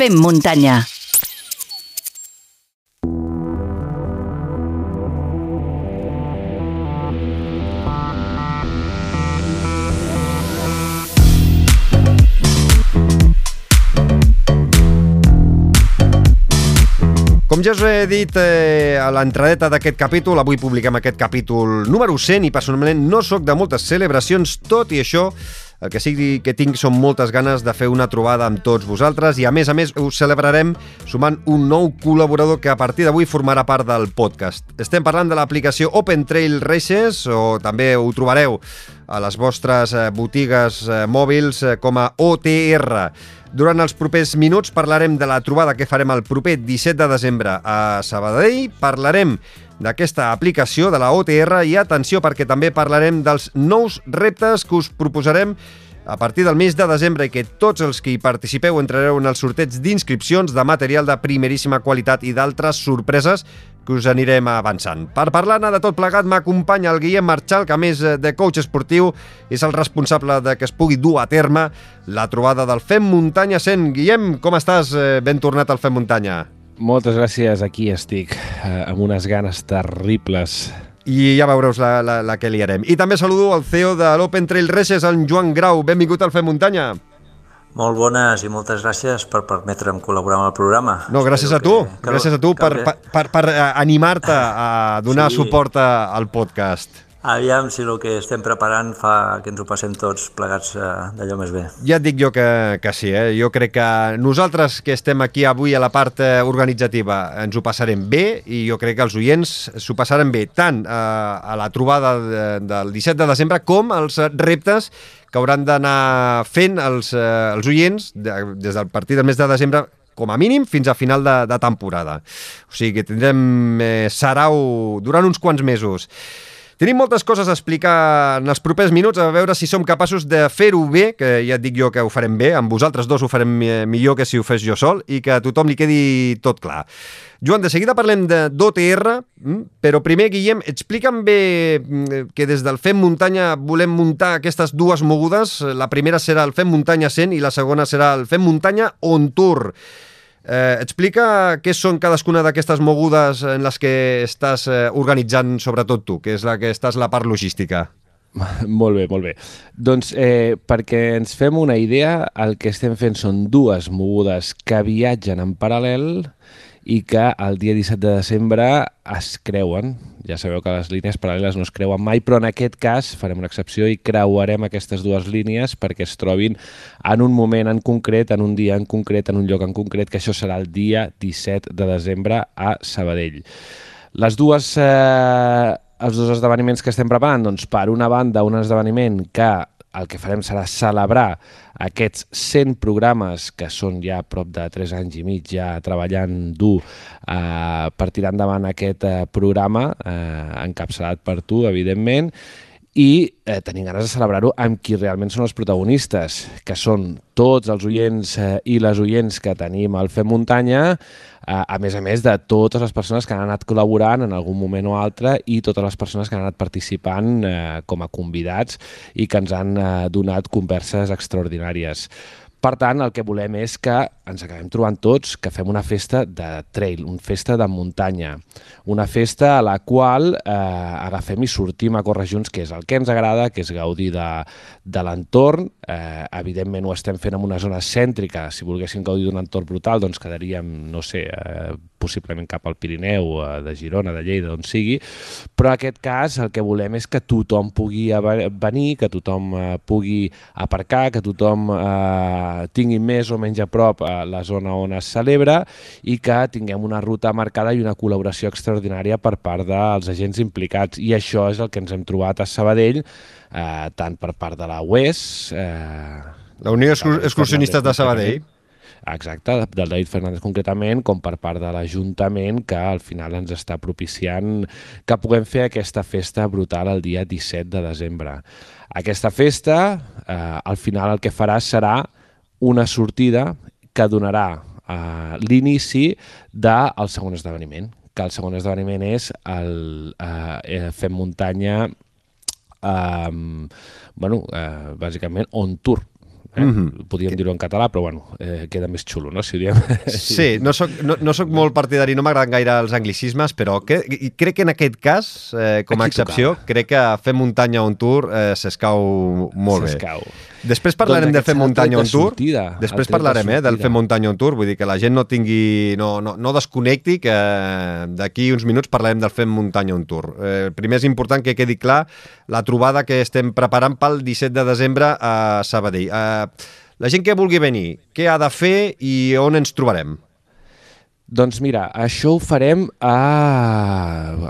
Fem muntanya. Com ja us he dit eh, a l'entradeta d'aquest capítol, avui publiquem aquest capítol número 100 i personalment no sóc de moltes celebracions, tot i això el que sigui que tinc són moltes ganes de fer una trobada amb tots vosaltres i a més a més ho celebrarem sumant un nou col·laborador que a partir d'avui formarà part del podcast. Estem parlant de l'aplicació Open Trail Races o també ho trobareu a les vostres eh, botigues eh, mòbils eh, com a OTR. Durant els propers minuts parlarem de la trobada que farem el proper 17 de desembre a Sabadell, parlarem d'aquesta aplicació de la OTR i atenció perquè també parlarem dels nous reptes que us proposarem a partir del mes de desembre i que tots els que hi participeu entrareu en els sorteig d'inscripcions de material de primeríssima qualitat i d'altres sorpreses que us anirem avançant. Per parlar-ne de tot plegat m'acompanya el Guillem Marchal, que a més de coach esportiu és el responsable de que es pugui dur a terme la trobada del Fem Muntanya 100. Guillem, com estàs? Eh, ben tornat al Fem Muntanya. Moltes gràcies, aquí estic, eh, amb unes ganes terribles i ja veureu la, la, la que liarem. I també saludo el CEO de l'Open Trail Races, en Joan Grau. Benvingut al Fem Muntanya. Molt bones i moltes gràcies per permetre'm col·laborar amb el programa. No, gràcies a tu, que, que, gràcies a tu per, per, per, per eh, animar-te a donar sí. suport al podcast. Aviam si el que estem preparant fa que ens ho passem tots plegats eh, d'allò més bé. Ja et dic jo que, que sí, eh? jo crec que nosaltres que estem aquí avui a la part eh, organitzativa ens ho passarem bé i jo crec que els oients s'ho passaran bé tant eh, a la trobada de, del 17 de desembre com els reptes que hauran d'anar fent els, els oients de, des del partit del mes de desembre com a mínim fins a final de, de temporada. O sigui que tindrem eh, sarau durant uns quants mesos. Tenim moltes coses a explicar en els propers minuts, a veure si som capaços de fer-ho bé, que ja et dic jo que ho farem bé, amb vosaltres dos ho farem millor que si ho fes jo sol, i que a tothom li quedi tot clar. Joan, de seguida parlem d'OTR, mm, però primer, Guillem, explica'm bé mm, que des del Fem Muntanya volem muntar aquestes dues mogudes. La primera serà el Fem Muntanya 100 i la segona serà el Fem Muntanya On Tour. Eh, explica què són cadascuna d'aquestes mogudes en les que estàs eh, organitzant, sobretot tu, que és la que estàs la part logística. Molt bé, molt bé. Doncs eh, perquè ens fem una idea, el que estem fent són dues mogudes que viatgen en paral·lel i que el dia 17 de desembre es creuen. Ja sabeu que les línies paral·leles no es creuen mai, però en aquest cas farem una excepció i creuarem aquestes dues línies perquè es trobin en un moment en concret, en un dia en concret, en un lloc en concret, que això serà el dia 17 de desembre a Sabadell. Les dues... Eh, els dos esdeveniments que estem preparant, doncs per una banda un esdeveniment que el que farem serà celebrar aquests 100 programes que són ja prop de 3 anys i mig ja treballant dur eh, per tirar endavant aquest eh, programa eh, encapçalat per tu, evidentment, i eh, tenim ganes de celebrar-ho amb qui realment són els protagonistes, que són tots els oients eh, i les oients que tenim al Fem Muntanya, eh, a més a més de totes les persones que han anat col·laborant en algun moment o altre i totes les persones que han anat participant eh, com a convidats i que ens han eh, donat converses extraordinàries. Per tant, el que volem és que ens acabem trobant tots, que fem una festa de trail, una festa de muntanya, una festa a la qual eh, agafem i sortim a córrer junts, que és el que ens agrada, que és gaudir de, de l'entorn. Eh, evidentment ho estem fent en una zona cèntrica, si volguéssim gaudir d'un entorn brutal, doncs quedaríem, no sé, eh, possiblement cap al Pirineu, eh, de Girona, de Lleida, on sigui, però en aquest cas el que volem és que tothom pugui venir, que tothom eh, pugui aparcar, que tothom eh, tingui més o menys a prop la zona on es celebra i que tinguem una ruta marcada i una col·laboració extraordinària per part dels agents implicats. I això és el que ens hem trobat a Sabadell, eh, tant per part de la UES... Eh, la Unió Excursionistes de Sabadell. Exacte, del David Fernández concretament, com per part de l'Ajuntament, que al final ens està propiciant que puguem fer aquesta festa brutal el dia 17 de desembre. Aquesta festa, eh, al final el que farà serà una sortida que donarà uh, l'inici del segon esdeveniment, que el segon esdeveniment és el uh, Fem Muntanya, um, bueno, uh, bàsicament on tour, Eh? Mm -hmm. Podríem dir-ho en català, però bueno, eh, queda més xulo, no? Si diem... Sí, no soc, no, no soc molt partidari, no m'agraden gaire els anglicismes, però que, crec que en aquest cas, eh, com a Aquí excepció, tocava. crec que fer muntanya on tour eh, s'escau molt bé. S'escau. Després parlarem doncs de fer muntanya on tour. Sortida, Després parlarem de eh, del fer muntanya on tour, vull dir que la gent no tingui no, no, no desconnecti, que d'aquí uns minuts parlarem del fer muntanya on tour. Eh, primer és important que quedi clar la trobada que estem preparant pel 17 de desembre a Sabadell. Eh, la gent que vulgui venir, què ha de fer i on ens trobarem? Doncs mira, això ho farem a,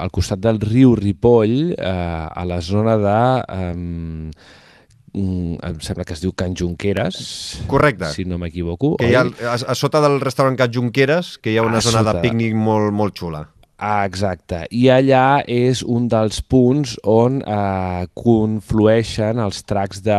al costat del riu Ripoll, a, eh, a la zona de... Um, em sembla que es diu Can Junqueras. Correcte. Si no m'equivoco. Que hi ha, a, a sota del restaurant Can Junqueras, que hi ha una a zona sota. de pícnic molt, molt xula. Ah, exacte. I allà és un dels punts on eh, conflueixen els tracks de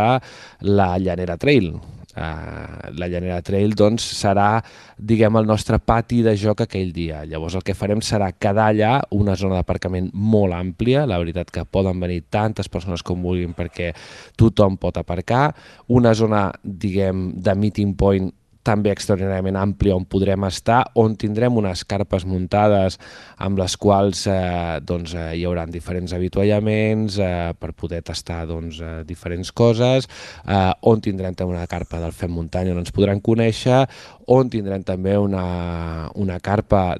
la Llanera Trail, Uh, la Llanera Trail doncs, serà diguem, el nostre pati de joc aquell dia. Llavors el que farem serà quedar allà una zona d'aparcament molt àmplia, la veritat que poden venir tantes persones com vulguin perquè tothom pot aparcar, una zona diguem, de meeting point també extraordinàriament àmplia on podrem estar, on tindrem unes carpes muntades amb les quals eh, doncs, eh, hi haurà diferents avituallaments eh, per poder tastar doncs, eh, diferents coses, eh, on tindrem també una carpa del Fem Muntanya on ens podran conèixer, on tindrem també una, una carpa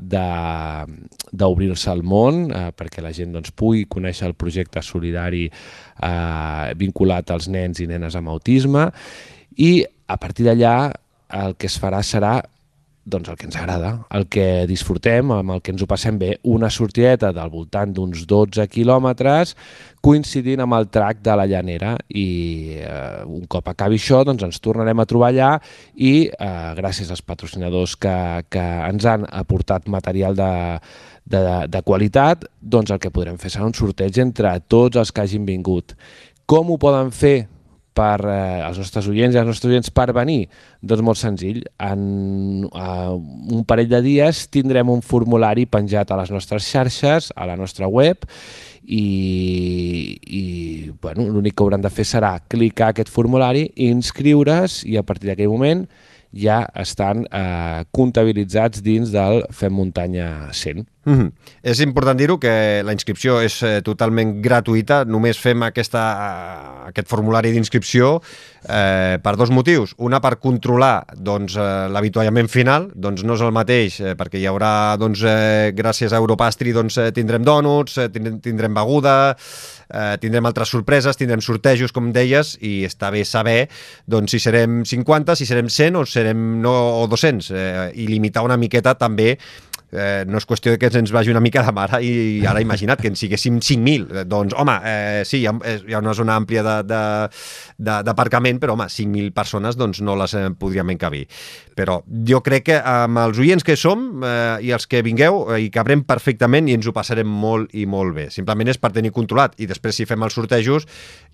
d'obrir-se al món eh, perquè la gent doncs, pugui conèixer el projecte solidari eh, vinculat als nens i nenes amb autisme. I a partir d'allà el que es farà serà doncs el que ens agrada, el que disfrutem, amb el que ens ho passem bé, una sortideta del voltant d'uns 12 quilòmetres coincidint amb el track de la llanera i eh, un cop acabi això doncs ens tornarem a trobar allà i eh, gràcies als patrocinadors que, que ens han aportat material de, de, de qualitat, doncs el que podrem fer serà un sorteig entre tots els que hagin vingut. Com ho poden fer? Per eh, als nostres oients i als nostres oients per venir? Doncs molt senzill. En uh, un parell de dies tindrem un formulari penjat a les nostres xarxes, a la nostra web, i, i bueno, l'únic que hauran de fer serà clicar aquest formulari, inscriure's i a partir d'aquell moment ja estan eh, comptabilitzats dins del Fem Muntanya 100. Mm -hmm. És important dir-ho que la inscripció és eh, totalment gratuïta, només fem aquesta, eh, aquest formulari d'inscripció eh, per dos motius. Una per controlar doncs, eh, l'avituallament final, doncs no és el mateix, eh, perquè hi haurà, doncs, eh, gràcies a Europastri, doncs, eh, tindrem dònuts, eh, tindrem, tindrem beguda, eh, tindrem altres sorpreses, tindrem sortejos, com deies, i està bé saber doncs, si serem 50, si serem 100 o serem no, o 200, eh, i limitar una miqueta també eh, no és qüestió que ens vagi una mica de mare i ara imagina't que en siguéssim 5.000 doncs home, eh, sí, hi ha, eh, hi ha una zona àmplia d'aparcament però home, 5.000 persones doncs no les eh, podríem encabir. Però jo crec que amb els oients que som eh, i els que vingueu eh, hi cabrem perfectament i ens ho passarem molt i molt bé. Simplement és per tenir controlat. I després si fem els sortejos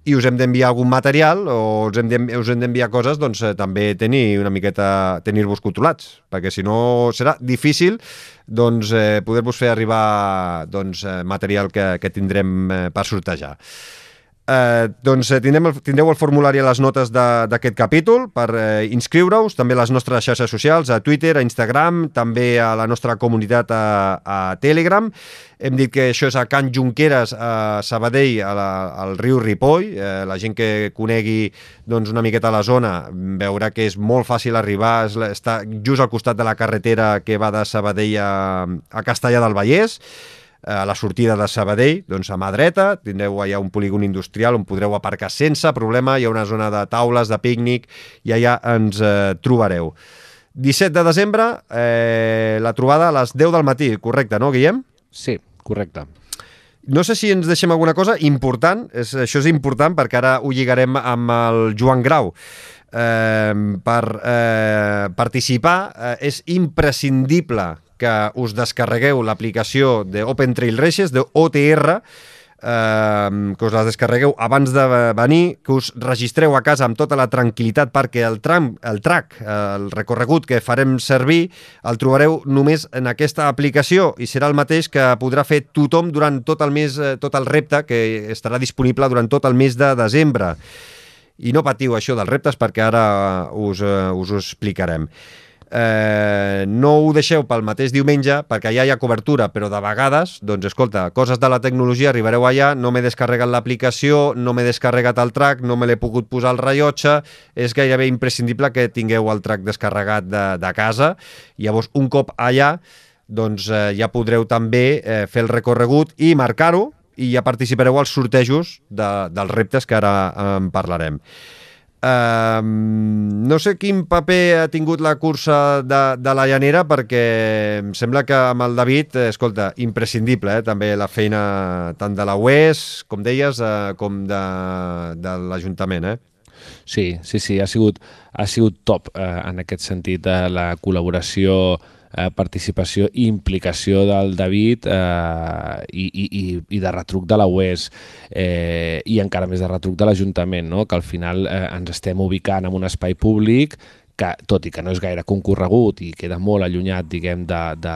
i us hem d'enviar algun material o us hem d'enviar coses, doncs eh, també tenir una miqueta, tenir-vos controlats, perquè si no serà difícil doncs, eh, poder-vos fer arribar doncs, eh, material que, que tindrem eh, per sortejar. Eh, doncs eh, tindrem el, tindreu el formulari a les notes d'aquest capítol per eh, inscriure-us, també a les nostres xarxes socials, a Twitter, a Instagram, també a la nostra comunitat a, a Telegram. Hem dit que això és a Can Junqueras, a Sabadell, a la, al riu Ripoll. Eh, la gent que conegui doncs, una miqueta la zona veurà que és molt fàcil arribar, està just al costat de la carretera que va de Sabadell a, a Castellà del Vallès a la sortida de Sabadell, doncs a mà dreta, tindreu allà un polígon industrial on podreu aparcar sense problema, hi ha una zona de taules, de pícnic, i allà ens eh, trobareu. 17 de desembre, eh, la trobada a les 10 del matí, correcte, no, Guillem? Sí, correcte. No sé si ens deixem alguna cosa important, és, això és important perquè ara ho lligarem amb el Joan Grau. Eh, per eh, participar eh, és imprescindible que us descarregueu l'aplicació d'Open Trail Races, d'OTR, eh, que us la descarregueu abans de venir, que us registreu a casa amb tota la tranquil·litat perquè el tram, el track, el recorregut que farem servir, el trobareu només en aquesta aplicació i serà el mateix que podrà fer tothom durant tot el mes, eh, tot el repte que estarà disponible durant tot el mes de desembre. I no patiu això dels reptes perquè ara us, uh, us ho explicarem. Eh, no ho deixeu pel mateix diumenge perquè allà hi ha cobertura, però de vegades, doncs escolta, coses de la tecnologia, arribareu allà, no m'he descarregat l'aplicació, no m'he descarregat el track, no me l'he pogut posar al rellotge, és gairebé imprescindible que tingueu el track descarregat de, de casa. Llavors, un cop allà, doncs eh, ja podreu també eh, fer el recorregut i marcar-ho i ja participareu als sortejos de, dels reptes que ara en parlarem. No sé quin paper ha tingut la cursa de, de la llanera perquè em sembla que amb el David, eh, escolta, imprescindible, eh, també la feina tant de la UES, com deies, uh, com de, de l'Ajuntament, eh? Sí, sí, sí, ha sigut, ha sigut top eh, en aquest sentit eh, la col·laboració eh, participació i implicació del David eh, i, i, i de retruc de la UES eh, i encara més de retruc de l'Ajuntament, no? que al final eh, ens estem ubicant en un espai públic que, tot i que no és gaire concorregut i queda molt allunyat, diguem, de, de,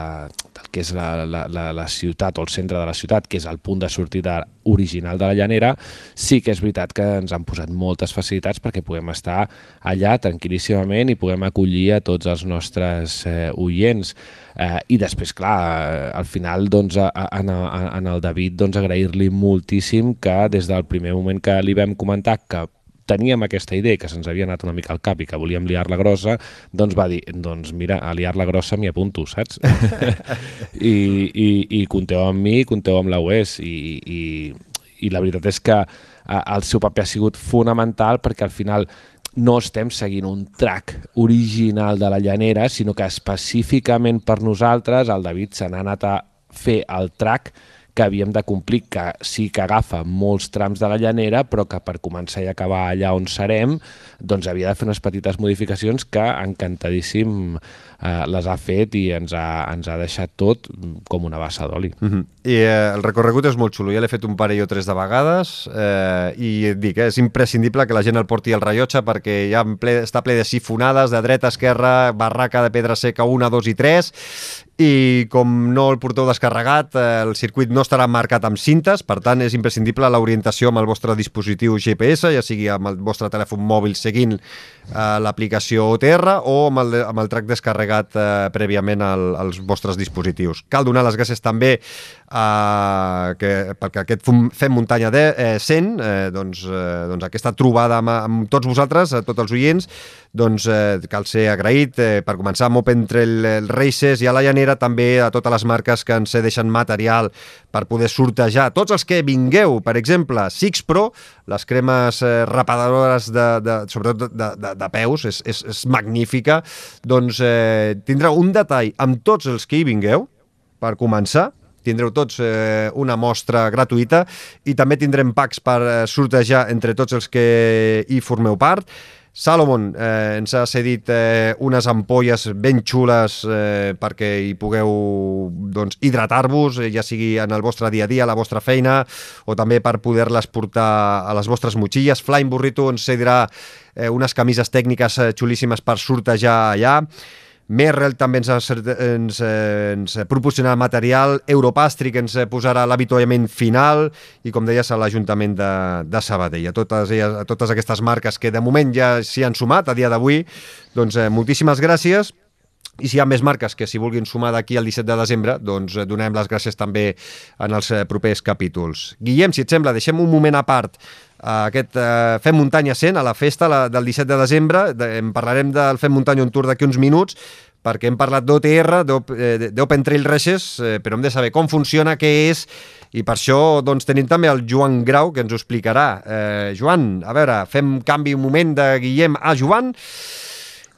del que és la, la, la, la ciutat o el centre de la ciutat, que és el punt de sortida original de la llanera, sí que és veritat que ens han posat moltes facilitats perquè puguem estar allà tranquil·líssimament i puguem acollir a tots els nostres eh, oients. Eh, I després, clar, eh, al final, doncs, a, a, a, en el David, doncs, agrair-li moltíssim que des del primer moment que li vam comentar que teníem aquesta idea que se'ns havia anat una mica al cap i que volíem liar-la grossa, doncs va dir, doncs mira, a liar-la grossa m'hi apunto, saps? I, i, I compteu amb mi, compteu amb la UES i, i, i la veritat és que el seu paper ha sigut fonamental perquè al final no estem seguint un track original de la llanera, sinó que específicament per nosaltres el David se n'ha anat a fer el track que havíem de complir, que sí que agafa molts trams de la llanera, però que per començar i acabar allà on serem, doncs havia de fer unes petites modificacions que encantadíssim eh, les ha fet i ens ha, ens ha deixat tot com una bassa d'oli. Mm -hmm. I eh, el recorregut és molt xulo, ja l'he fet un parell o tres de vegades eh, i et dic, eh, és imprescindible que la gent el porti al rellotge perquè ja ple, està ple de sifonades, de dreta, esquerra, barraca de pedra seca 1, 2 i 3 i com no el porteu descarregat, eh, el circuit no estarà marcat amb cintes, per tant és imprescindible l'orientació amb el vostre dispositiu GPS, ja sigui amb el vostre telèfon mòbil seguint eh, l'aplicació OTR o amb el, amb el track descarregat eh, prèviament al, als vostres dispositius. Cal donar les gràcies també eh, que, perquè aquest Fem Muntanya de, eh, 100, eh, doncs, eh, doncs aquesta trobada amb, amb tots vosaltres, a tots els oients, doncs eh, cal ser agraït eh, per començar amb Open Trail Races i a la Llanera també a totes les marques que ens deixen material per poder sortejar. Tots els que vingueu, per exemple, Six Pro, les cremes eh, reparadores de, de, sobretot de, de, de peus, és, és, és magnífica, doncs eh, tindrà un detall amb tots els que hi vingueu, per començar, tindreu tots eh, una mostra gratuïta i també tindrem packs per eh, sortejar entre tots els que hi formeu part. Salomon eh, ens ha cedit eh, unes ampolles ben xules eh, perquè hi pugueu doncs, hidratar-vos, eh, ja sigui en el vostre dia a dia, a la vostra feina, o també per poder-les portar a les vostres motxilles. Flying Burrito ens cedirà eh, unes camises tècniques eh, xulíssimes per sortejar allà. Merrell també ens, ens, eh, ens proporcionarà material, Europastri que ens posarà l'avituallament final i, com deies, a l'Ajuntament de, de Sabadell. A totes, elles, a totes aquestes marques que de moment ja s'hi han sumat a dia d'avui, doncs eh, moltíssimes gràcies i si hi ha més marques que s'hi vulguin sumar d'aquí al 17 de desembre, doncs eh, donem les gràcies també en els propers capítols. Guillem, si et sembla, deixem un moment a part aquest eh, Fem Muntanya 100 a la festa la, del 17 de desembre. De, en parlarem del Fem Muntanya on Tour d'aquí uns minuts, perquè hem parlat d'OTR, eh, d'Open Trail Races, eh, però hem de saber com funciona, què és, i per això doncs, tenim també el Joan Grau, que ens ho explicarà. Eh, Joan, a veure, fem canvi un moment de Guillem a Joan,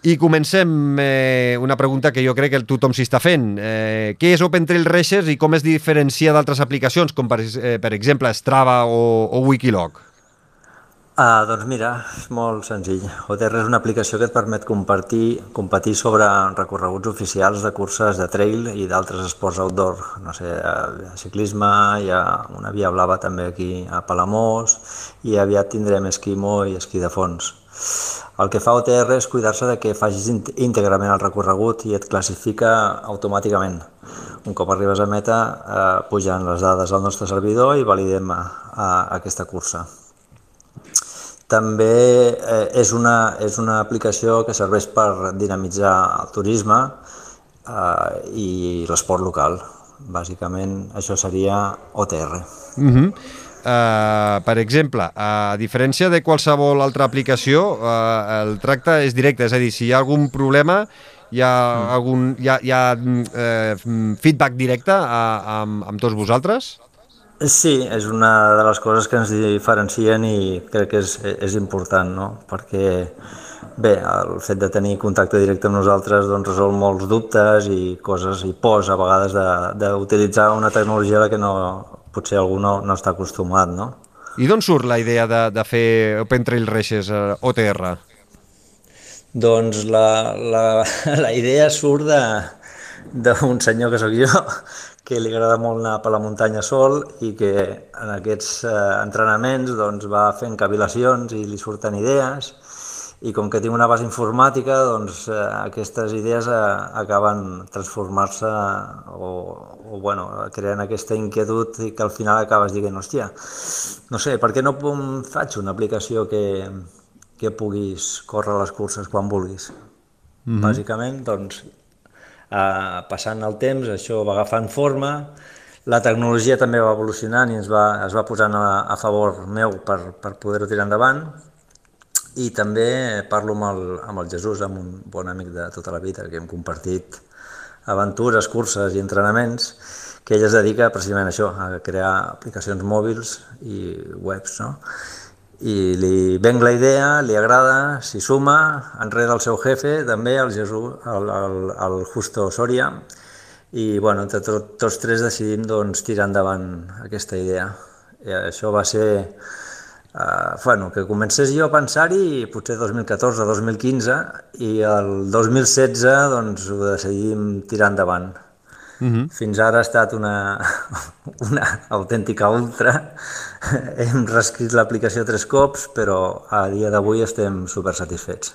i comencem eh, una pregunta que jo crec que tothom s'hi està fent. Eh, què és Open Trail Racers i com es diferencia d'altres aplicacions, com per, eh, per exemple Strava o, o Wikilog? Ah, doncs mira, és molt senzill. OTR és una aplicació que et permet compartir, competir sobre recorreguts oficials de curses de trail i d'altres esports outdoor. No sé, ciclisme, hi ha una via blava també aquí a Palamós i aviat tindrem esquimo i esquí de fons. El que fa OTR és cuidar-se de que facis íntegrament el recorregut i et classifica automàticament. Un cop arribes a meta, eh, pugen les dades al nostre servidor i validem a aquesta cursa. També eh, és, una, és una aplicació que serveix per dinamitzar el turisme eh, i l'esport local. Bàsicament, això seria OTR. Uh -huh. uh, per exemple, a diferència de qualsevol altra aplicació, uh, el tracte és directe, és a dir, si hi ha algun problema, hi ha, algun, hi ha, hi ha eh, feedback directe a, amb, amb tots vosaltres? Sí, és una de les coses que ens diferencien i crec que és, és important, no? perquè bé, el fet de tenir contacte directe amb nosaltres doncs, resol molts dubtes i coses i pors a vegades d'utilitzar una tecnologia a la que no, potser algú no, no està acostumat. No? I d'on surt la idea de, de fer Open Trail Races eh, OTR? Doncs la, la, la idea surt d'un senyor que sóc jo, que li agrada molt anar per la muntanya sol i que en aquests eh, entrenaments doncs, va fent cavilacions i li surten idees i com que tinc una base informàtica, doncs eh, aquestes idees eh, acaben transformar-se o, o bueno, creant aquesta inquietud i que al final acabes dient, hòstia, no sé, per què no faig una aplicació que, que puguis córrer les curses quan vulguis? Mm -hmm. Bàsicament, doncs, eh, passant el temps, això va agafant forma, la tecnologia també va evolucionant i ens va, es va posant a, a favor meu per, per poder-ho tirar endavant, i també parlo amb el, amb el Jesús, amb un bon amic de tota la vida, que hem compartit aventures, curses i entrenaments, que ell es dedica precisament a això, a crear aplicacions mòbils i webs, no? I li venc la idea, li agrada, s'hi suma, enrere el seu jefe, també, el Jesús, el, el, el Justo Soria, i bueno, entre tot, tots tres decidim doncs, tirar endavant aquesta idea. I això va ser Uh, bueno, que comencés jo a pensar-hi potser 2014-2015 i el 2016 doncs ho decidim tirar endavant. Uh. -huh. Fins ara ha estat una, una autèntica ultra. Hem reescrit l'aplicació tres cops, però a dia d'avui estem super satisfets.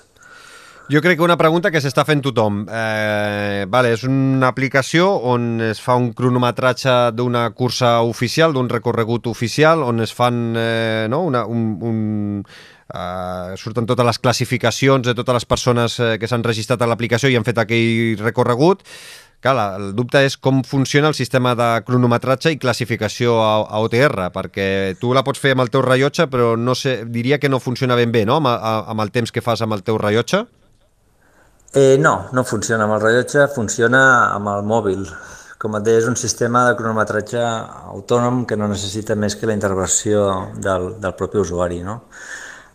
Jo crec que una pregunta que s'està fent tothom. Eh, vale, és una aplicació on es fa un cronometratge d'una cursa oficial, d'un recorregut oficial, on es fan eh, no, una, un, un, eh, surten totes les classificacions de totes les persones eh, que s'han registrat a l'aplicació i han fet aquell recorregut. Clar, el dubte és com funciona el sistema de cronometratge i classificació a, a OTR, perquè tu la pots fer amb el teu rellotge, però no sé, diria que no funciona ben bé, no?, amb, amb el temps que fas amb el teu rellotge. Eh, no, no funciona amb el rellotge, funciona amb el mòbil. Com et deia, és un sistema de cronometratge autònom que no necessita més que la intervenció del, del propi usuari. No?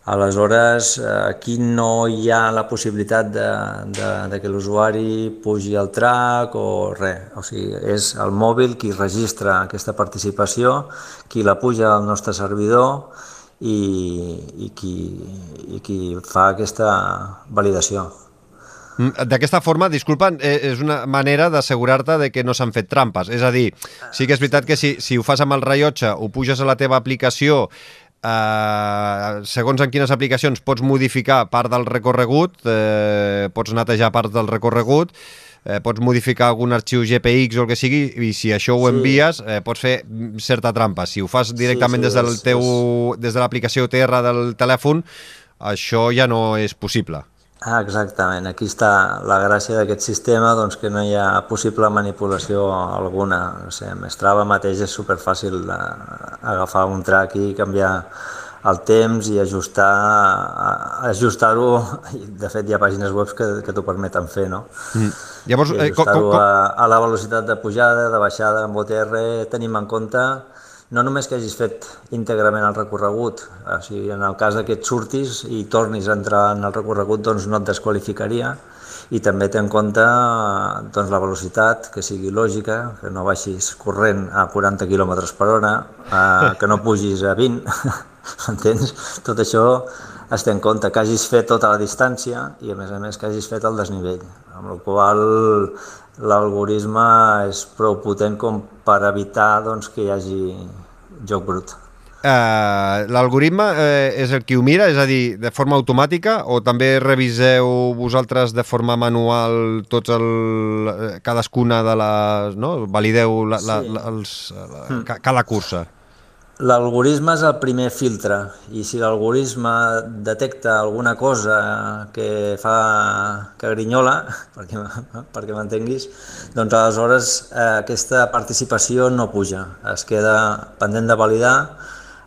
Aleshores, aquí no hi ha la possibilitat de, de, de que l'usuari pugi al track o res. O sigui, és el mòbil qui registra aquesta participació, qui la puja al nostre servidor i, i, qui, i qui fa aquesta validació. Mm, d'aquesta forma, disculpa, eh, és una manera d'assegurar-te de que no s'han fet trampes. És a dir, sí que és veritat que si, si ho fas amb el rellotge, ho puges a la teva aplicació, eh, segons en quines aplicacions pots modificar part del recorregut, eh, pots netejar part del recorregut, eh, pots modificar algun arxiu GPX o el que sigui, i si això ho envies, eh, pots fer certa trampa. Si ho fas directament sí, sí, des del teu, des de l'aplicació TR del telèfon, això ja no és possible. Ah, exactament. Aquí està la gràcia d'aquest sistema, doncs que no hi ha possible manipulació alguna. No sé, amb Strava mateix és superfàcil agafar un track i canviar el temps i ajustar ajustar-ho, de fet hi ha pàgines web que, que t'ho permeten fer, no? Mm. Llavors, eh, ajustar-ho a, a la velocitat de pujada, de baixada, amb OTR, tenim en compte no només que hagis fet íntegrament el recorregut, o sigui, en el cas que et surtis i tornis a entrar en el recorregut, doncs no et desqualificaria, i també té en compte doncs, la velocitat, que sigui lògica, que no baixis corrent a 40 km per hora, eh, que no pugis a 20, entens? Tot això es té en compte, que hagis fet tota la distància i a més a més que hagis fet el desnivell, amb la qual l'algoritme és prou potent com per evitar doncs, que hi hagi joc brut. Uh, L'algoritme uh, és el qui ho mira, és a dir, de forma automàtica, o també reviseu vosaltres de forma manual tots el, eh, cadascuna de les... No? Valideu la, la, la, els, la, hmm. cada cursa? L'algoritme és el primer filtre i si l'algoritme detecta alguna cosa que fa que grinyola, perquè, perquè m'entenguis, doncs aleshores eh, aquesta participació no puja, es queda pendent de validar.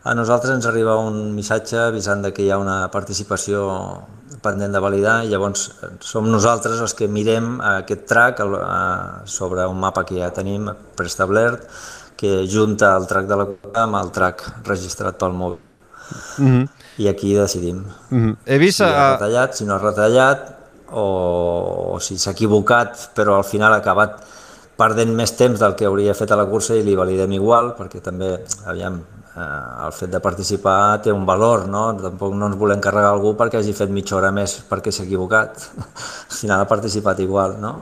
A nosaltres ens arriba un missatge avisant que hi ha una participació pendent de validar i llavors som nosaltres els que mirem aquest track sobre un mapa que ja tenim preestablert que junta el track de la cosa amb el track registrat pel mòbil. Mm -hmm. I aquí decidim. Mm -hmm. He vist... Si ha retallat, si no ha retallat, o, o si s'ha equivocat, però al final ha acabat perdent més temps del que hauria fet a la cursa i li validem igual, perquè també, aviam, eh, el fet de participar té un valor, no? Tampoc no ens volem carregar algú perquè hagi fet mitja hora més perquè s'ha equivocat. al final ha participat igual, no?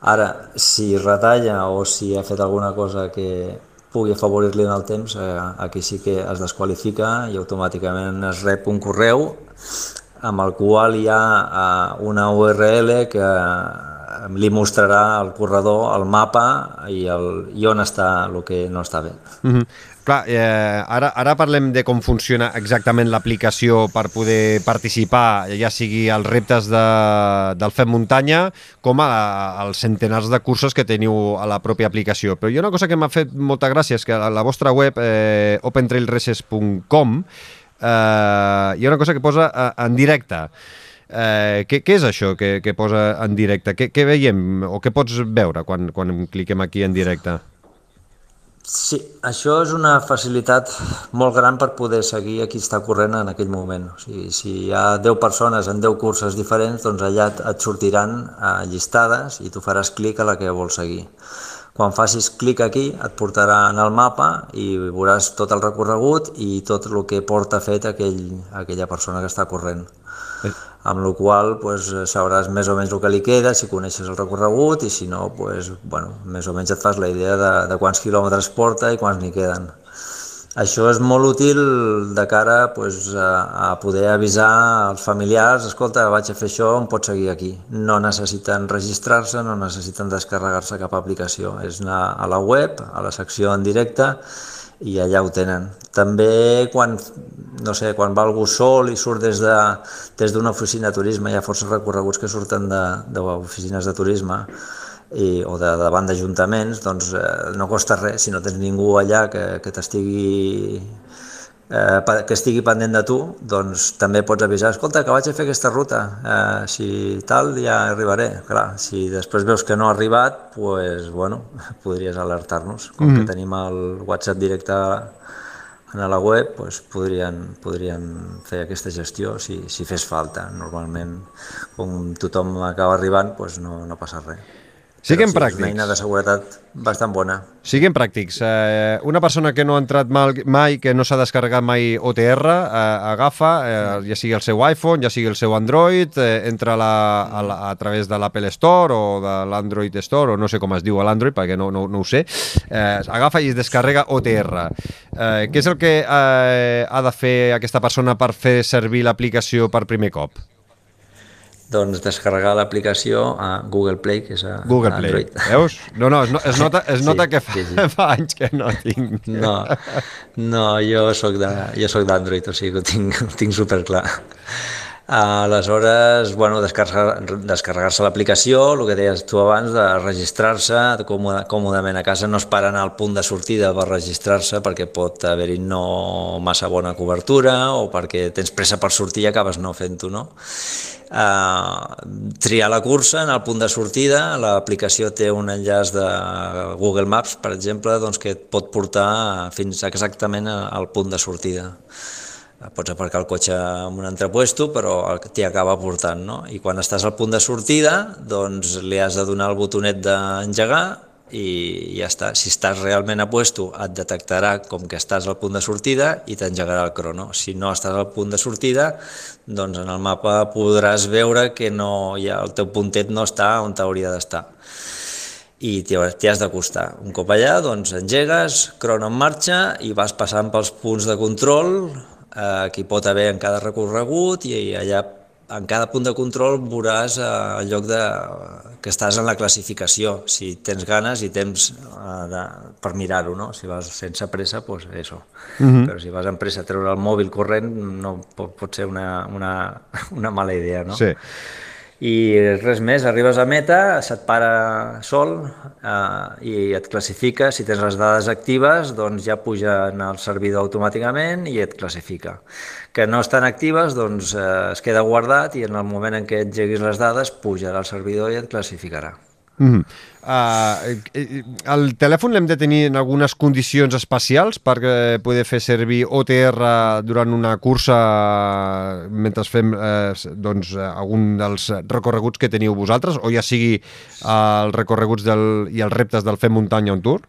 Ara, si retalla o si ha fet alguna cosa que pugui afavorir-li en el temps, eh, aquí sí que es desqualifica i automàticament es rep un correu amb el qual hi ha eh, una URL que eh, li mostrarà al corredor el mapa i, el, i on està el que no està bé. Mm -hmm. Clar, eh, ara, ara parlem de com funciona exactament l'aplicació per poder participar, ja sigui als reptes de, del FEM Muntanya com a, als centenars de cursos que teniu a la pròpia aplicació. Però hi ha una cosa que m'ha fet molta gràcia, és que a la vostra web, eh, opentrailraces.com, eh, hi ha una cosa que posa eh, en directe. Eh, què, què és això que, que posa en directe? Què, què veiem o què pots veure quan, quan cliquem aquí en directe? Sí, això és una facilitat molt gran per poder seguir a qui està corrent en aquell moment. O sigui, si hi ha 10 persones en 10 curses diferents, doncs allà et sortiran eh, llistades i tu faràs clic a la que vols seguir. Quan facis clic aquí et portarà en el mapa i veuràs tot el recorregut i tot el que porta fet aquell, aquella persona que està corrent amb la qual pues, sabràs més o menys el que li queda, si coneixes el recorregut i si no, pues, bueno, més o menys et fas la idea de, de quants quilòmetres porta i quants n'hi queden. Això és molt útil de cara pues, a, a poder avisar als familiars, escolta, vaig a fer això, em pots seguir aquí. No necessiten registrar-se, no necessiten descarregar-se cap aplicació. És anar a la web, a la secció en directe, i allà ho tenen. També quan, no sé, quan va algú sol i surt des d'una de, des oficina de turisme, hi ha força recorreguts que surten d'oficines de, de turisme i, o de, davant d'ajuntaments, doncs eh, no costa res si no tens ningú allà que, que t'estigui eh, que estigui pendent de tu, doncs també pots avisar, escolta, que vaig a fer aquesta ruta, eh, si tal ja arribaré. Clar, si després veus que no ha arribat, pues, bueno, podries alertar-nos. Com mm -hmm. que tenim el WhatsApp directe a la web, pues, podrien, podrien fer aquesta gestió si, si fes falta. Normalment, com tothom acaba arribant, pues, no, no passa res. Siguem sí, pràctics. És una eina de seguretat bastant bona. Siguem pràctics. Eh, una persona que no ha entrat mal, mai, que no s'ha descarregat mai OTR, eh, agafa, eh, ja sigui el seu iPhone, ja sigui el seu Android, eh, entra la, a, la, a través de l'Apple Store o de l'Android Store, o no sé com es diu a l'Android, perquè no, no, no ho sé, eh, agafa i es descarrega OTR. Eh, què és el que eh, ha de fer aquesta persona per fer servir l'aplicació per primer cop? Doncs descarregar l'aplicació a Google Play, que és a Google Android. Play. Veus? No, no, es, es nota, es nota sí, que fa, sí, sí. fa anys que no tinc. No, no jo sóc d'Android, o sigui que ho tinc, ho tinc superclar. Aleshores, bueno, descarregar-se descarregar l'aplicació, el que deies tu abans, de registrar-se còmodament a casa, no esperant al punt de sortida per registrar-se perquè pot haver-hi no massa bona cobertura o perquè tens pressa per sortir i acabes no fent-ho, no? Uh, triar la cursa en el punt de sortida, l'aplicació té un enllaç de Google Maps, per exemple, doncs que et pot portar fins exactament al punt de sortida pots aparcar el cotxe en un entrepuesto, però t'hi acaba portant, no? I quan estàs al punt de sortida, doncs li has de donar el botonet d'engegar i ja està. Si estàs realment a puesto, et detectarà com que estàs al punt de sortida i t'engegarà el crono. Si no estàs al punt de sortida, doncs en el mapa podràs veure que no, ja el teu puntet no està on t'hauria d'estar i t'hi has d'acostar. Un cop allà, doncs engegues, crono en marxa i vas passant pels punts de control eh, que hi pot haver en cada recorregut i allà en cada punt de control veuràs eh, el lloc de, que estàs en la classificació, si tens ganes i temps uh, de, per mirar-ho, no? Si vas sense pressa, doncs pues això. Uh -huh. Però si vas amb pressa a treure el mòbil corrent, no pot, pot ser una, una, una mala idea, no? Sí i res més, arribes a meta, se't para sol eh, i et classifica, si tens les dades actives doncs ja puja en el servidor automàticament i et classifica. Que no estan actives doncs eh, es queda guardat i en el moment en què engeguis les dades pujarà al servidor i et classificarà. Mm -hmm. uh, el telèfon l'hem de tenir en algunes condicions especials per poder fer servir OTR durant una cursa mentre fem uh, doncs, algun dels recorreguts que teniu vosaltres o ja sigui uh, els recorreguts del, i els reptes del Fem Muntanya on Tour?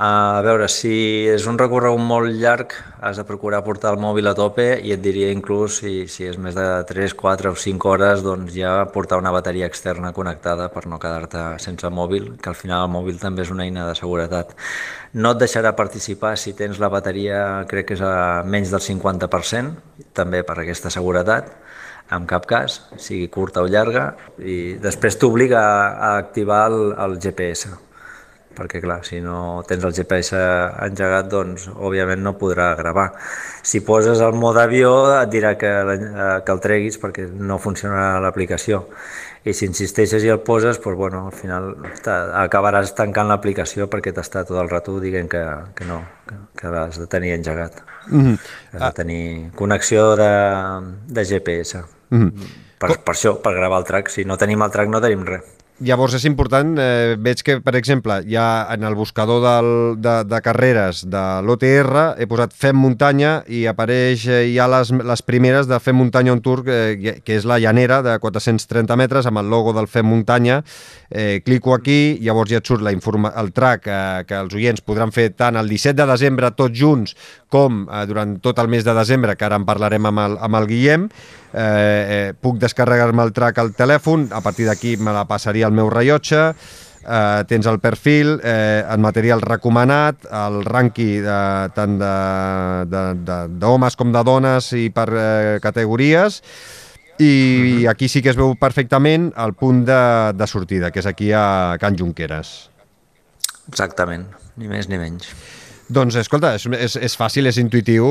A veure, si és un recorregut molt llarg, has de procurar portar el mòbil a tope i et diria inclús si, si és més de 3, 4 o 5 hores, doncs ja portar una bateria externa connectada per no quedar-te sense mòbil, que al final el mòbil també és una eina de seguretat. No et deixarà participar si tens la bateria, crec que és a menys del 50%, també per aquesta seguretat, en cap cas, sigui curta o llarga, i després t'obliga a activar el, el GPS perquè clar, si no tens el GPS engegat, doncs òbviament no podrà gravar. Si poses el mode avió et dirà que, que el treguis perquè no funcionarà l'aplicació i si insisteixes i el poses, doncs, bueno, al final acabaràs tancant l'aplicació perquè t'està tot el rato dient que, que no, que, que l'has de tenir engegat. Mm -hmm. Has de tenir connexió de, de GPS. Mm -hmm. per, per això, per gravar el track. Si no tenim el track no tenim res. Llavors és important, eh, veig que, per exemple, ja en el buscador del, de, de carreres de l'OTR he posat Fem Muntanya i apareix eh, ja les, les primeres de Fem Muntanya on Tour, eh, que és la llanera de 430 metres amb el logo del Fem Muntanya. Eh, clico aquí, llavors ja et surt la informa el track eh, que els oients podran fer tant el 17 de desembre tots junts com eh, durant tot el mes de desembre, que ara en parlarem amb el, amb el Guillem, eh, eh, puc descarregar-me el track al telèfon, a partir d'aquí me la passaria al meu rellotge, eh, tens el perfil, eh, el material recomanat, el rànquing de, tant d'homes com de dones i per eh, categories, i aquí sí que es veu perfectament el punt de, de sortida, que és aquí a Can Junqueras. Exactament, ni més ni menys. Doncs escolta, és, és, és fàcil, és intuïtiu.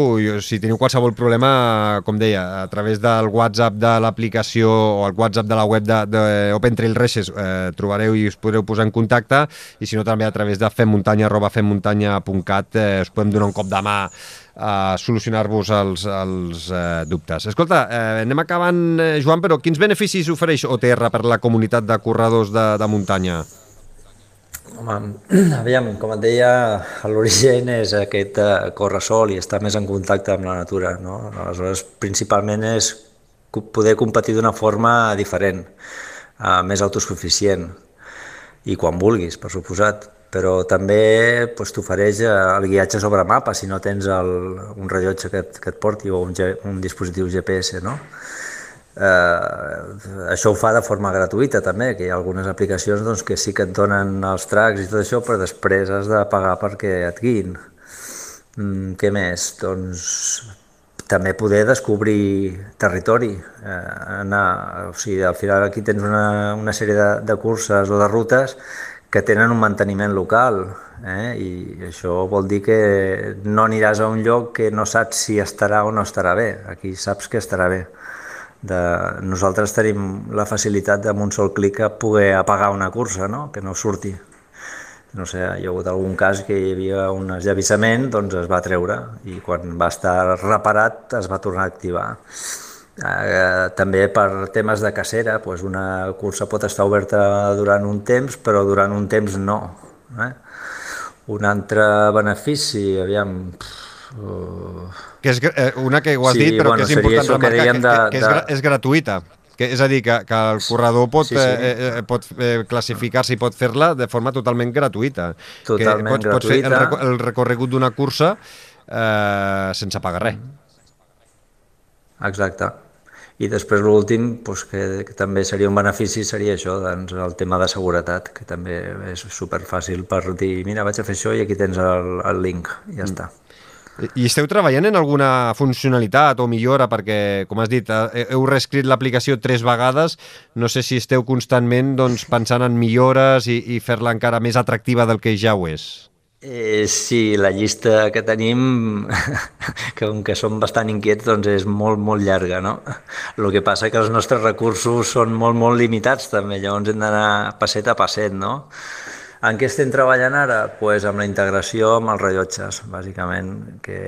Si teniu qualsevol problema, com deia, a través del WhatsApp de l'aplicació o el WhatsApp de la web d'Open Trail Races eh, trobareu i us podreu posar en contacte i si no també a través de femmuntanya arroba femmuntanya.cat eh, us podem donar un cop de mà a solucionar-vos els, els eh, dubtes. Escolta, eh, anem acabant, eh, Joan, però quins beneficis ofereix OTR per la comunitat de corredors de, de muntanya? Home, aviam, com et deia, l'origen és aquest uh, córrer sol i estar més en contacte amb la natura. No? Aleshores, principalment és poder competir d'una forma diferent, uh, més autosuficient, i quan vulguis, per suposat. Però també pues, t'ofereix eh, el guiatge sobre mapa, si no tens el, un rellotge que et, que et porti o un, un dispositiu GPS, no? Eh, això ho fa de forma gratuïta també, que hi ha algunes aplicacions doncs, que sí que et donen els tracks i tot això, però després has de pagar perquè et guiïn. Mm, què més? Doncs també poder descobrir territori, eh, anar, o sigui, al final aquí tens una, una sèrie de, de curses o de rutes que tenen un manteniment local eh? i això vol dir que no aniràs a un lloc que no saps si estarà o no estarà bé, aquí saps que estarà bé de, nosaltres tenim la facilitat amb un sol clic a poder apagar una cursa, no? que no surti. No sé, hi ha hagut algun cas que hi havia un esllavissament, doncs es va treure i quan va estar reparat es va tornar a activar. Eh, també per temes de cacera, doncs una cursa pot estar oberta durant un temps, però durant un temps no. Eh? Un altre benefici, aviam, pff, Uh... Que és eh, una que ho has sí, dit, però bueno, que és important remarcar, que, que, que, que és, gra, és gratuïta. Que, és a dir, que, que el corredor pot, sí, sí. Eh, eh, eh pot eh, classificar-se i pot fer-la de forma totalment gratuïta. Totalment que pots, gratuïta. Pots fer el, el recorregut d'una cursa eh, sense pagar res. Exacte. I després l'últim, doncs, que, que també seria un benefici, seria això, doncs, el tema de seguretat, que també és superfàcil per dir, mira, vaig a fer això i aquí tens el, el link, i ja mm. està. I esteu treballant en alguna funcionalitat o millora? Perquè, com has dit, eh, heu reescrit l'aplicació tres vegades. No sé si esteu constantment doncs, pensant en millores i, i fer-la encara més atractiva del que ja ho és. Eh, sí, la llista que tenim, que com que som bastant inquiets, doncs és molt, molt llarga, no? El que passa que els nostres recursos són molt, molt limitats també, llavors hem d'anar passet a passet, no? En què estem treballant ara? Pues amb la integració amb els rellotges, bàsicament, que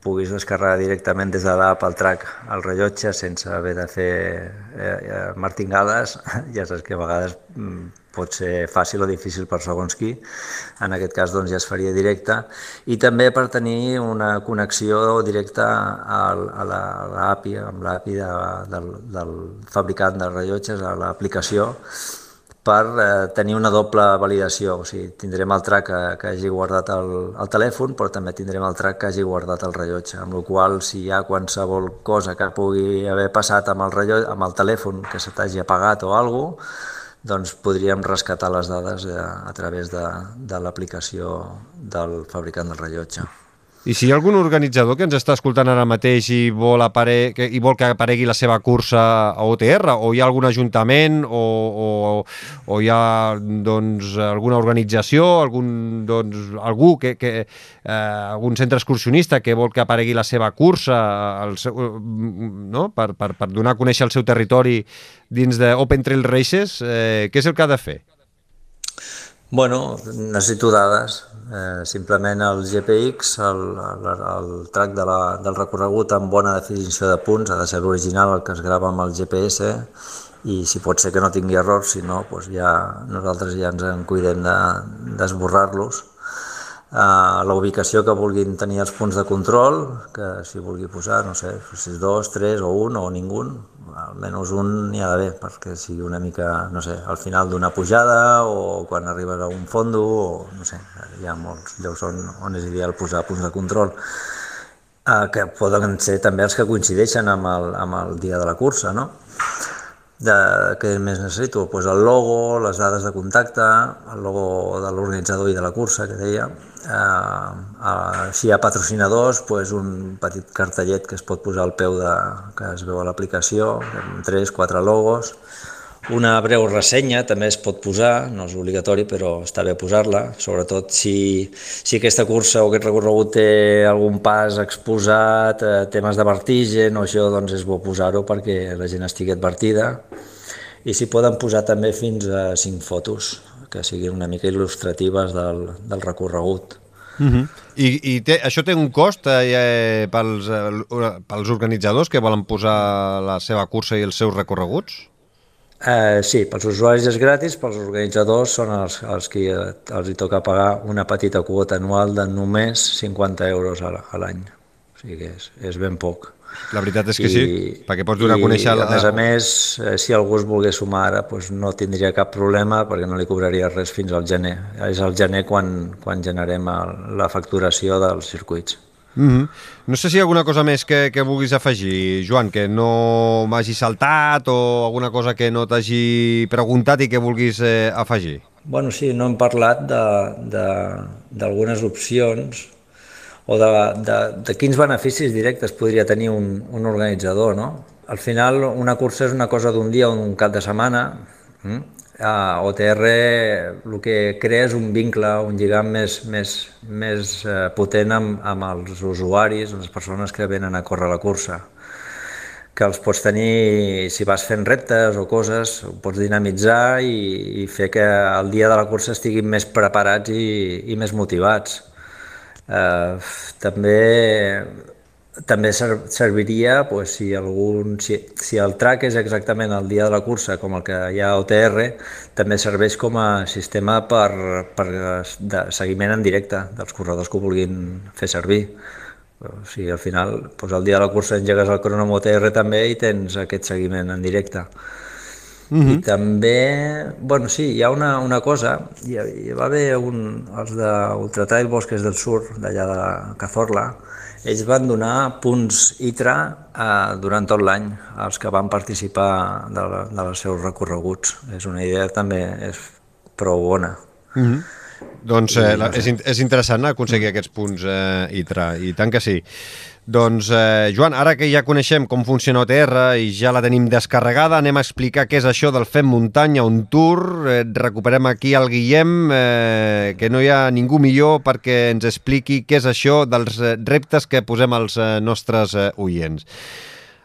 puguis descarregar directament des de l'app al track el rellotge sense haver de fer eh, eh, martingades. Ja saps que a vegades mm, pot ser fàcil o difícil per segons qui. En aquest cas doncs, ja es faria directe. I també per tenir una connexió directa a, a l'API, amb l'API de, del, del fabricant de rellotges, a l'aplicació, per eh, tenir una doble validació, o sigui, tindrem el track que, que hagi guardat el, el telèfon, però també tindrem el track que hagi guardat el rellotge, amb la qual si hi ha qualsevol cosa que pugui haver passat amb el, rellotge, amb el telèfon que se t'hagi apagat o alguna cosa, doncs podríem rescatar les dades a, eh, a través de, de l'aplicació del fabricant del rellotge. I si hi ha algun organitzador que ens està escoltant ara mateix i vol, apare... i vol que aparegui la seva cursa a OTR, o hi ha algun ajuntament, o, o, o hi ha doncs, alguna organització, algun, doncs, algú que, que, eh, algun centre excursionista que vol que aparegui la seva cursa al seu, no? per, per, per donar a conèixer el seu territori dins d'Open Trail Races, eh, què és el que ha de fer? Bueno, necessito dades, Eh, simplement el GPX, el, el, el track de la, del recorregut amb bona definició de punts, ha de ser l'original, el que es grava amb el GPS, i si pot ser que no tingui errors, si no, doncs ja, nosaltres ja ens en cuidem d'esborrar-los. De, La ubicació que vulguin tenir els punts de control, que si vulgui posar, no sé, si és dos, tres o un o ningú, almenys un n'hi ha d'haver, perquè sigui una mica, no sé, al final d'una pujada o quan arribes a un fondo, o no sé, hi ha molts llocs on, on és ideal posar punts de control, uh, que poden ser també els que coincideixen amb el, amb el dia de la cursa, no? De, què més necessito? Pues el logo, les dades de contacte, el logo de l'organitzador i de la cursa, que deia, Eh, eh, si hi ha patrocinadors, pues un petit cartellet que es pot posar al peu de, que es veu a l'aplicació, amb 3-4 logos. Una breu ressenya també es pot posar, no és obligatori, però està bé posar-la, sobretot si, si aquesta cursa o aquest recorregut té algun pas exposat, eh, temes de vertigen o això, doncs és bo posar-ho perquè la gent estigui advertida. I s'hi poden posar també fins a 5 fotos, que siguin una mica il·lustratives del, del recorregut. Uh -huh. I, i té, això té un cost eh, pels, eh, pels organitzadors que volen posar la seva cursa i els seus recorreguts? Eh, sí, pels usuaris és gratis, pels organitzadors són els, els que els hi toca pagar una petita quota anual de només 50 euros a l'any. O sigui que és, és ben poc. La veritat és que I, sí, perquè pots donar a conèixer... I, a més a més, eh, si algú es volgués sumar ara, doncs no tindria cap problema perquè no li cobraria res fins al gener. És al gener quan, quan generem el, la facturació dels circuits. Mm -hmm. No sé si hi ha alguna cosa més que, que vulguis afegir, Joan, que no m'hagi saltat o alguna cosa que no t'hagi preguntat i que vulguis eh, afegir. Bueno, sí, no hem parlat d'algunes opcions o de, de, de quins beneficis directes podria tenir un, un organitzador. No? Al final, una cursa és una cosa d'un dia o d'un cap de setmana. Mm? A OTR el que crea és un vincle, un lligam més, més, més eh, potent amb, amb els usuaris, les persones que venen a córrer la cursa que els pots tenir, si vas fent reptes o coses, ho pots dinamitzar i, i fer que el dia de la cursa estiguin més preparats i, i més motivats. Eh, també també serviria pues, si, algun, si, si el track és exactament el dia de la cursa com el que hi ha a OTR, també serveix com a sistema per, per de seguiment en directe dels corredors que ho vulguin fer servir. O sigui, al final, pues, el dia de la cursa engegues el cronom OTR també i tens aquest seguiment en directe. Uh -huh. I mhm. també, bueno, sí, hi ha una, una cosa, hi, hi va haver un, els d'Ultratrail Bosques del Sur, d'allà de Cazorla, ells van donar punts ITRA eh, durant tot l'any als que van participar de, de dels seus recorreguts. És una idea també és prou bona. Uh -huh. Doncs eh, la, és, és interessant aconseguir aquests punts, eh, Itra, i tant que sí. Doncs, eh, Joan, ara que ja coneixem com funciona OTR i ja la tenim descarregada, anem a explicar què és això del Fem Muntanya, un tour. Eh, recuperem aquí el Guillem, eh, que no hi ha ningú millor perquè ens expliqui què és això dels eh, reptes que posem als eh, nostres eh, oients.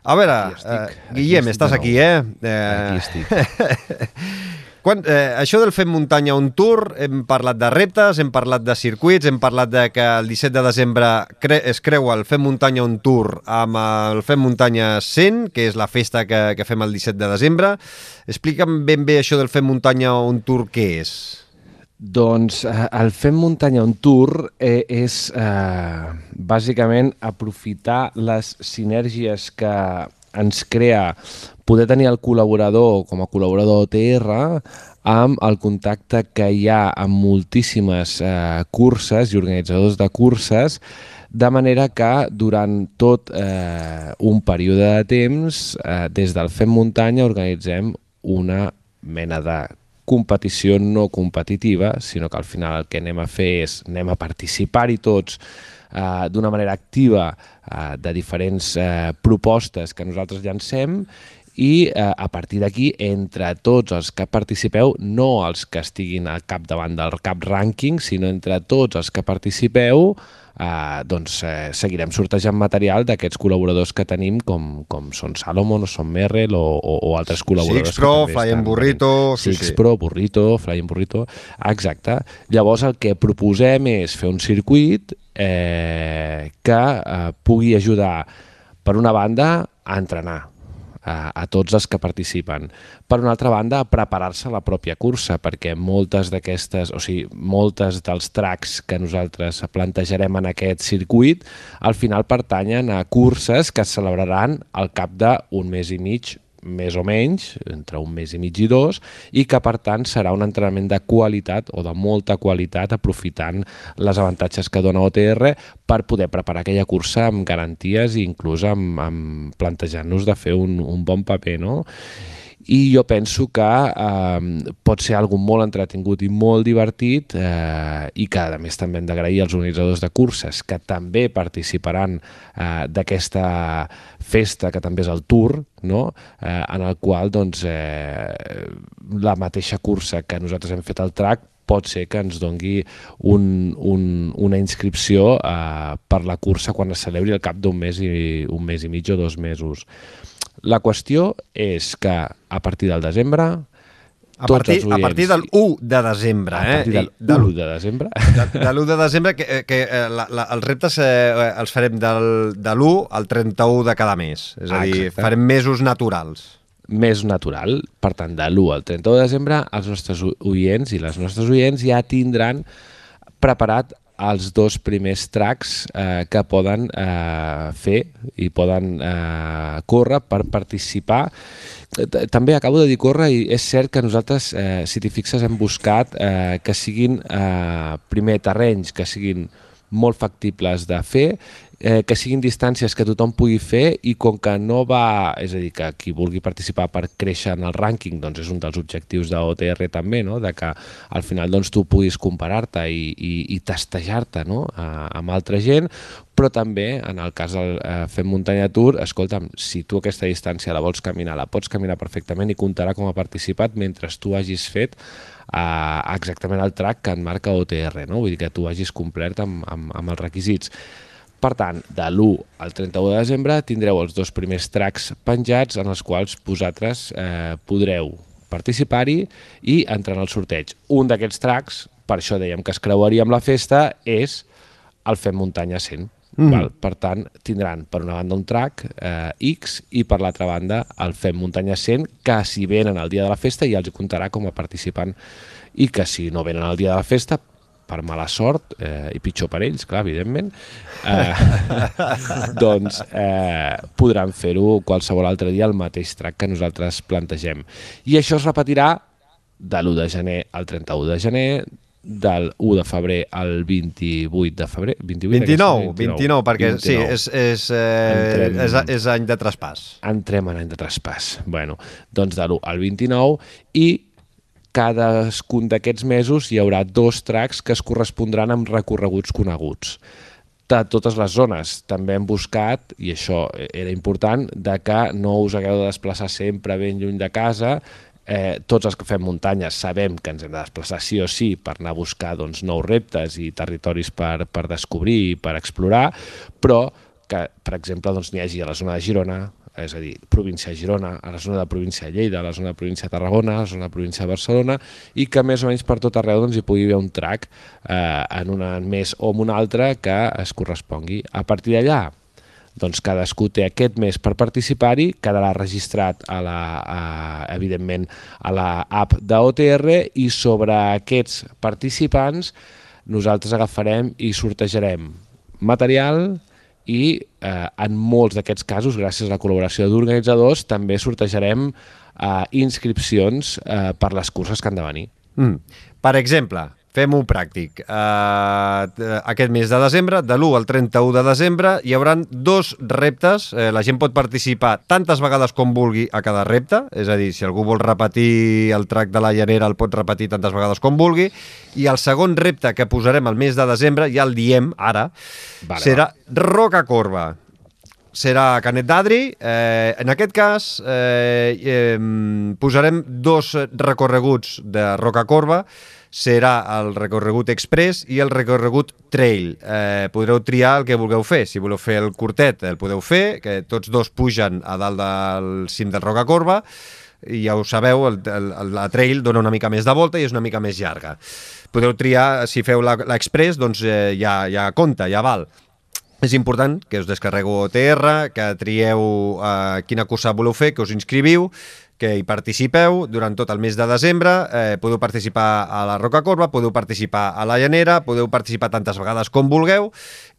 A veure, eh, Guillem, aquí estàs aquí, eh? eh... Aquí estic. Quan, eh, això del Fem Muntanya un tour, hem parlat de reptes, hem parlat de circuits, hem parlat de que el 17 de desembre cre es creu el Fem Muntanya un tour amb el Fem Muntanya 100, que és la festa que, que fem el 17 de desembre. Explica'm ben bé això del Fem Muntanya un tour, què és? Doncs eh, el Fem Muntanya on Tour eh, és eh, bàsicament aprofitar les sinergies que ens crea poder tenir el col·laborador com a col·laborador OTR amb el contacte que hi ha amb moltíssimes eh, curses i organitzadors de curses, de manera que durant tot eh, un període de temps, eh, des del Fem Muntanya, organitzem una mena de competició no competitiva, sinó que al final el que anem a fer és anem a participar-hi tots eh, d'una manera activa eh, de diferents eh, propostes que nosaltres llancem i eh, a partir d'aquí, entre tots els que participeu, no els que estiguin al capdavant del cap rànquing, sinó entre tots els que participeu, eh, doncs eh, seguirem sortejant material d'aquests col·laboradors que tenim com, com són Salomon o són Merrell o, o, o altres col·laboradors. Six Pro, Fly and Burrito... Sí, Six sí. Pro, Burrito, Fly and Burrito... Exacte. Llavors el que proposem és fer un circuit eh, que eh, pugui ajudar, per una banda, a entrenar, a, a tots els que participen. Per una altra banda, preparar-se la pròpia cursa, perquè moltes d'aquestes, o sigui, moltes dels tracks que nosaltres plantejarem en aquest circuit, al final pertanyen a curses que es celebraran al cap d'un mes i mig més o menys, entre un mes i mig i dos, i que per tant serà un entrenament de qualitat o de molta qualitat aprofitant les avantatges que dona OTR per poder preparar aquella cursa amb garanties i inclús amb, amb plantejant-nos de fer un, un bon paper, no? I jo penso que eh, pot ser algo molt entretingut i molt divertit eh, i que a més també hem d'agrair als organitzadors de curses que també participaran eh, d'aquesta festa que també és el Tour, no? eh, en el qual doncs, eh, la mateixa cursa que nosaltres hem fet al track pot ser que ens dongui un, un, una inscripció eh, per la cursa quan es celebri al cap d'un mes i un mes i mig o dos mesos. La qüestió és que a partir del desembre a partir, a partir del 1 de desembre. A partir eh? del 1 de desembre. De, de l'1 de desembre, que, que eh, la, la, els reptes eh, els farem del, de l'1 al 31 de cada mes. És a dir, Exacte. farem mesos naturals. Més natural. Per tant, de l'1 al 31 de desembre, els nostres oients i les nostres oients ja tindran preparat els dos primers tracks eh, que poden eh, fer i poden eh, córrer per participar. També acabo de dir córrer i és cert que nosaltres, eh, si t'hi fixes, hem buscat eh, que siguin eh, primer terrenys, que siguin molt factibles de fer eh, que siguin distàncies que tothom pugui fer i com que no va, és a dir, que qui vulgui participar per créixer en el rànquing doncs és un dels objectius de OTR també, no? de que al final doncs, tu puguis comparar-te i, i, i testejar-te no? a, amb altra gent, però també en el cas del eh, Fem Muntanya Tour, escolta'm, si tu aquesta distància la vols caminar, la pots caminar perfectament i comptarà com a participat mentre tu hagis fet eh, exactament el track que en marca OTR, no? vull dir que tu hagis complert amb, amb, amb els requisits. Per tant, de l'1 al 31 de desembre tindreu els dos primers tracks penjats en els quals vosaltres eh, podreu participar-hi i entrar en el sorteig. Un d'aquests tracks, per això dèiem que es creuaria amb la festa, és el Fem Muntanya 100. Mm. Val? Per tant, tindran per una banda un track eh, X i per l'altra banda el Fem Muntanya 100, que si venen el dia de la festa ja els comptarà com a participant i que si no venen el dia de la festa per mala sort, eh, i pitjor per ells, clar, evidentment, eh, doncs eh, podran fer-ho qualsevol altre dia al mateix track que nosaltres plantegem. I això es repetirà de l'1 de gener al 31 de gener, del 1 de febrer al 28 de febrer. 28, 29, 29, 29, perquè 29. sí, és, és, eh, Entrem, és, és any de traspàs. Entrem en any de traspàs. Bueno, doncs de l'1 al 29 i cadascun d'aquests mesos hi haurà dos tracks que es correspondran amb recorreguts coneguts de totes les zones. També hem buscat, i això era important, de que no us hagueu de desplaçar sempre ben lluny de casa, eh, tots els que fem muntanyes sabem que ens hem de desplaçar sí o sí per anar a buscar doncs, nous reptes i territoris per, per descobrir i per explorar, però que, per exemple, doncs, n'hi hagi a la zona de Girona, és a dir, província de Girona, a la zona de província de Lleida, a la zona de província de Tarragona, a la zona de província de Barcelona, i que més o menys per tot arreu doncs, hi pugui haver un track eh, en una més o en una altra que es correspongui. A partir d'allà, doncs cadascú té aquest mes per participar-hi, quedarà registrat a la, a, evidentment a la app d'OTR i sobre aquests participants nosaltres agafarem i sortejarem material, i eh, en molts d'aquests casos, gràcies a la col·laboració d'organitzadors, també sortejarem eh, inscripcions eh, per les curses que han de venir. Mm. Per exemple, Fem-ho pràctic. Uh, aquest mes de desembre, de l'1 al 31 de desembre, hi hauran dos reptes. Uh, la gent pot participar tantes vegades com vulgui a cada repte, és a dir, si algú vol repetir el track de la llanera, el pot repetir tantes vegades com vulgui. I el segon repte que posarem al mes de desembre, ja el diem ara, vale, serà va. Roca Corba serà Canet d'Adri. Eh, en aquest cas eh, eh, posarem dos recorreguts de Roca Corba serà el recorregut express i el recorregut trail. Eh, podreu triar el que vulgueu fer. Si voleu fer el curtet, el podeu fer, que tots dos pugen a dalt del cim del Roca Corba, i ja ho sabeu, el, el, la trail dona una mica més de volta i és una mica més llarga. Podeu triar, si feu l'express, doncs eh, ja, ja compta, ja val. És important que us descarregueu OTR, que trieu eh, quina cursa voleu fer, que us inscriviu, que hi participeu durant tot el mes de desembre, eh, podeu participar a la Roca Corba, podeu participar a la Llanera, podeu participar tantes vegades com vulgueu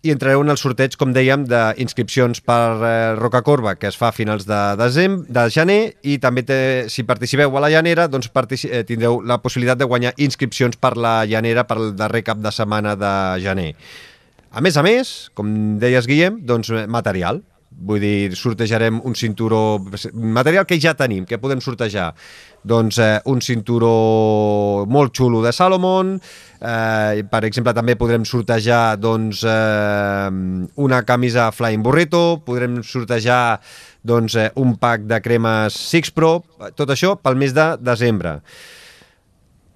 i entrareu en el sorteig, com dèiem, d'inscripcions per eh, Roca Corba, que es fa a finals de, desembre, de gener, i també té, si participeu a la Llanera, doncs eh, tindreu la possibilitat de guanyar inscripcions per la Llanera per el darrer cap de setmana de gener. A més a més, com deies, Guillem, doncs eh, material. Vull dir, sortejarem un cinturó... Material que ja tenim, que podem sortejar. Doncs eh, un cinturó molt xulo de Salomon, eh, per exemple també podrem sortejar doncs, eh, una camisa Flying Burrito, podrem sortejar doncs, eh, un pack de cremes Six Pro, tot això pel mes de desembre.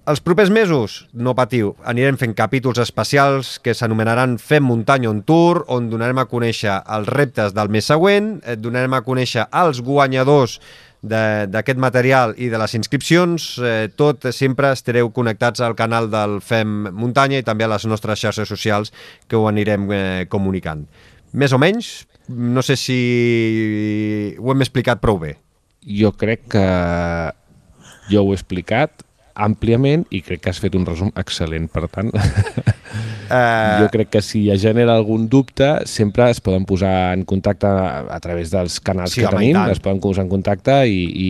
Els propers mesos, no patiu, anirem fent capítols especials que s'anomenaran Fem muntanya on tour, on donarem a conèixer els reptes del mes següent, et donarem a conèixer els guanyadors d'aquest material i de les inscripcions, eh, tot sempre estareu connectats al canal del Fem Muntanya i també a les nostres xarxes socials que ho anirem eh, comunicant. Més o menys, no sé si ho hem explicat prou bé. Jo crec que jo ho he explicat àmpliament i crec que has fet un resum excel·lent, per tant. Uh... jo crec que si ja genera algun dubte sempre es poden posar en contacte a, través dels canals sí, que tenim, es poden posar en contacte i, i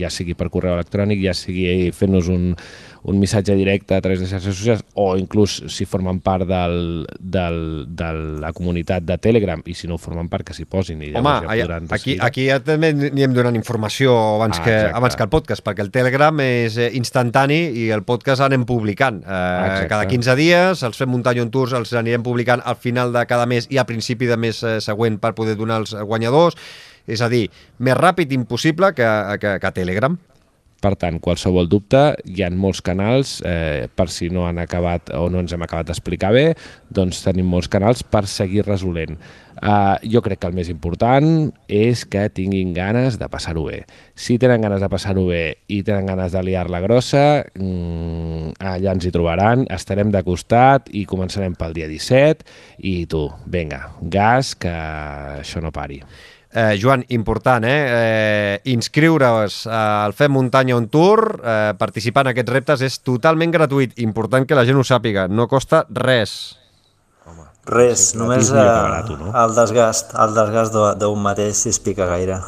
ja sigui per correu electrònic, ja sigui fent-nos un, un missatge directe a través de xarxes socials o inclús si formen part del, del, de la comunitat de Telegram i si no formen part que s'hi posin i Home, ja podran aquí, aquí ja també anirem donant informació abans, ah, que, abans que el podcast perquè el Telegram és eh, instantani i el podcast anem publicant. Eh, cada 15 dies, els fem muntanya on tours els anirem publicant al final de cada mes i a principi de mes eh, següent per poder donar els guanyadors. És a dir, més ràpid impossible que, que, que Telegram. Per tant, qualsevol dubte, hi ha molts canals, eh, per si no han acabat o no ens hem acabat d'explicar bé, doncs tenim molts canals per seguir resolent. Uh, jo crec que el més important és que tinguin ganes de passar-ho bé. Si tenen ganes de passar-ho bé i tenen ganes de liar-la grossa, mmm, allà ens hi trobaran, estarem de costat i començarem pel dia 17 i tu, vinga, gas, que això no pari. Eh, Joan, important, eh? eh Inscriure's al Fem Muntanya on Tour, eh, participar en aquests reptes és totalment gratuït. Important que la gent ho sàpiga, no costa res. Home, res, sí, només eh, no? el desgast, el desgast d'un mateix si es pica gaire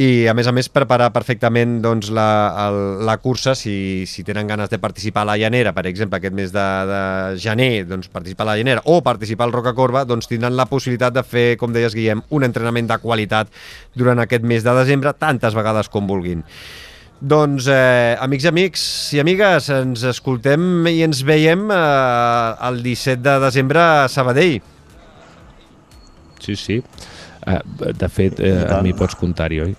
i a més a més preparar perfectament doncs, la, el, la cursa si, si tenen ganes de participar a la llanera per exemple aquest mes de, de gener doncs, participar a la llanera o participar al Roca Corba doncs tindran la possibilitat de fer com deies Guillem, un entrenament de qualitat durant aquest mes de desembre tantes vegades com vulguin Doncs, eh, amics i amics i amigues, ens escoltem i ens veiem eh, el 17 de desembre a Sabadell. Sí, sí. Uh, de fet, eh, a mi pots comptar-hi, oi?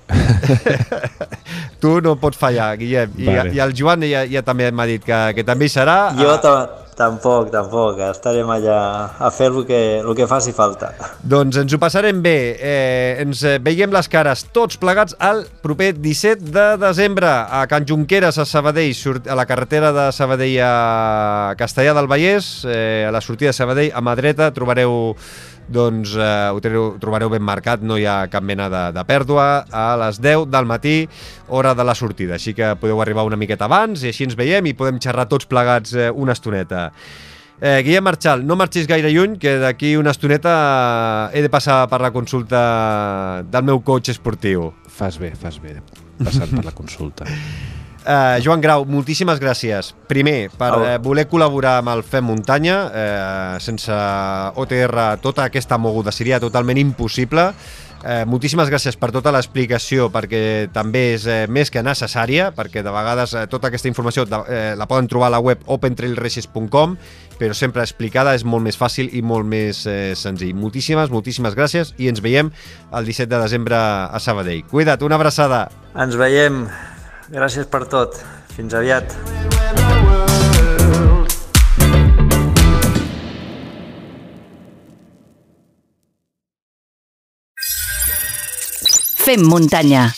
tu no pots fallar, Guillem. I, vale. i el Joan ja, ja també m'ha dit que, que també hi serà. Jo a... tampoc, tampoc. Estarem allà a fer el que, el que faci falta. Doncs ens ho passarem bé. Eh, ens veiem les cares tots plegats al proper 17 de desembre a Can Junqueras, a Sabadell, a la carretera de Sabadell a Castellà del Vallès, eh, a la sortida de Sabadell, a mà dreta trobareu doncs eh, ho, trobareu ben marcat, no hi ha cap mena de, de pèrdua, a les 10 del matí, hora de la sortida. Així que podeu arribar una miqueta abans i així ens veiem i podem xerrar tots plegats eh, una estoneta. Eh, Guillem Marchal, no marxis gaire lluny, que d'aquí una estoneta he de passar per la consulta del meu coach esportiu. Fas bé, fas bé, passant per la consulta. Uh, Joan Grau, moltíssimes gràcies. Primer, per uh, voler col·laborar amb el FEM Muntanya. Uh, sense OTR tota aquesta moguda seria totalment impossible. Eh, moltíssimes gràcies per tota l'explicació, perquè també és eh, més que necessària, perquè de vegades eh, tota aquesta informació de, eh, la poden trobar a la web opentrailraces.com, però sempre explicada és molt més fàcil i molt més eh, senzill. Moltíssimes, moltíssimes gràcies i ens veiem el 17 de desembre a Sabadell. Cuida't, una abraçada. Ens veiem. Gràcies per tot. Fins aviat. Fem muntanya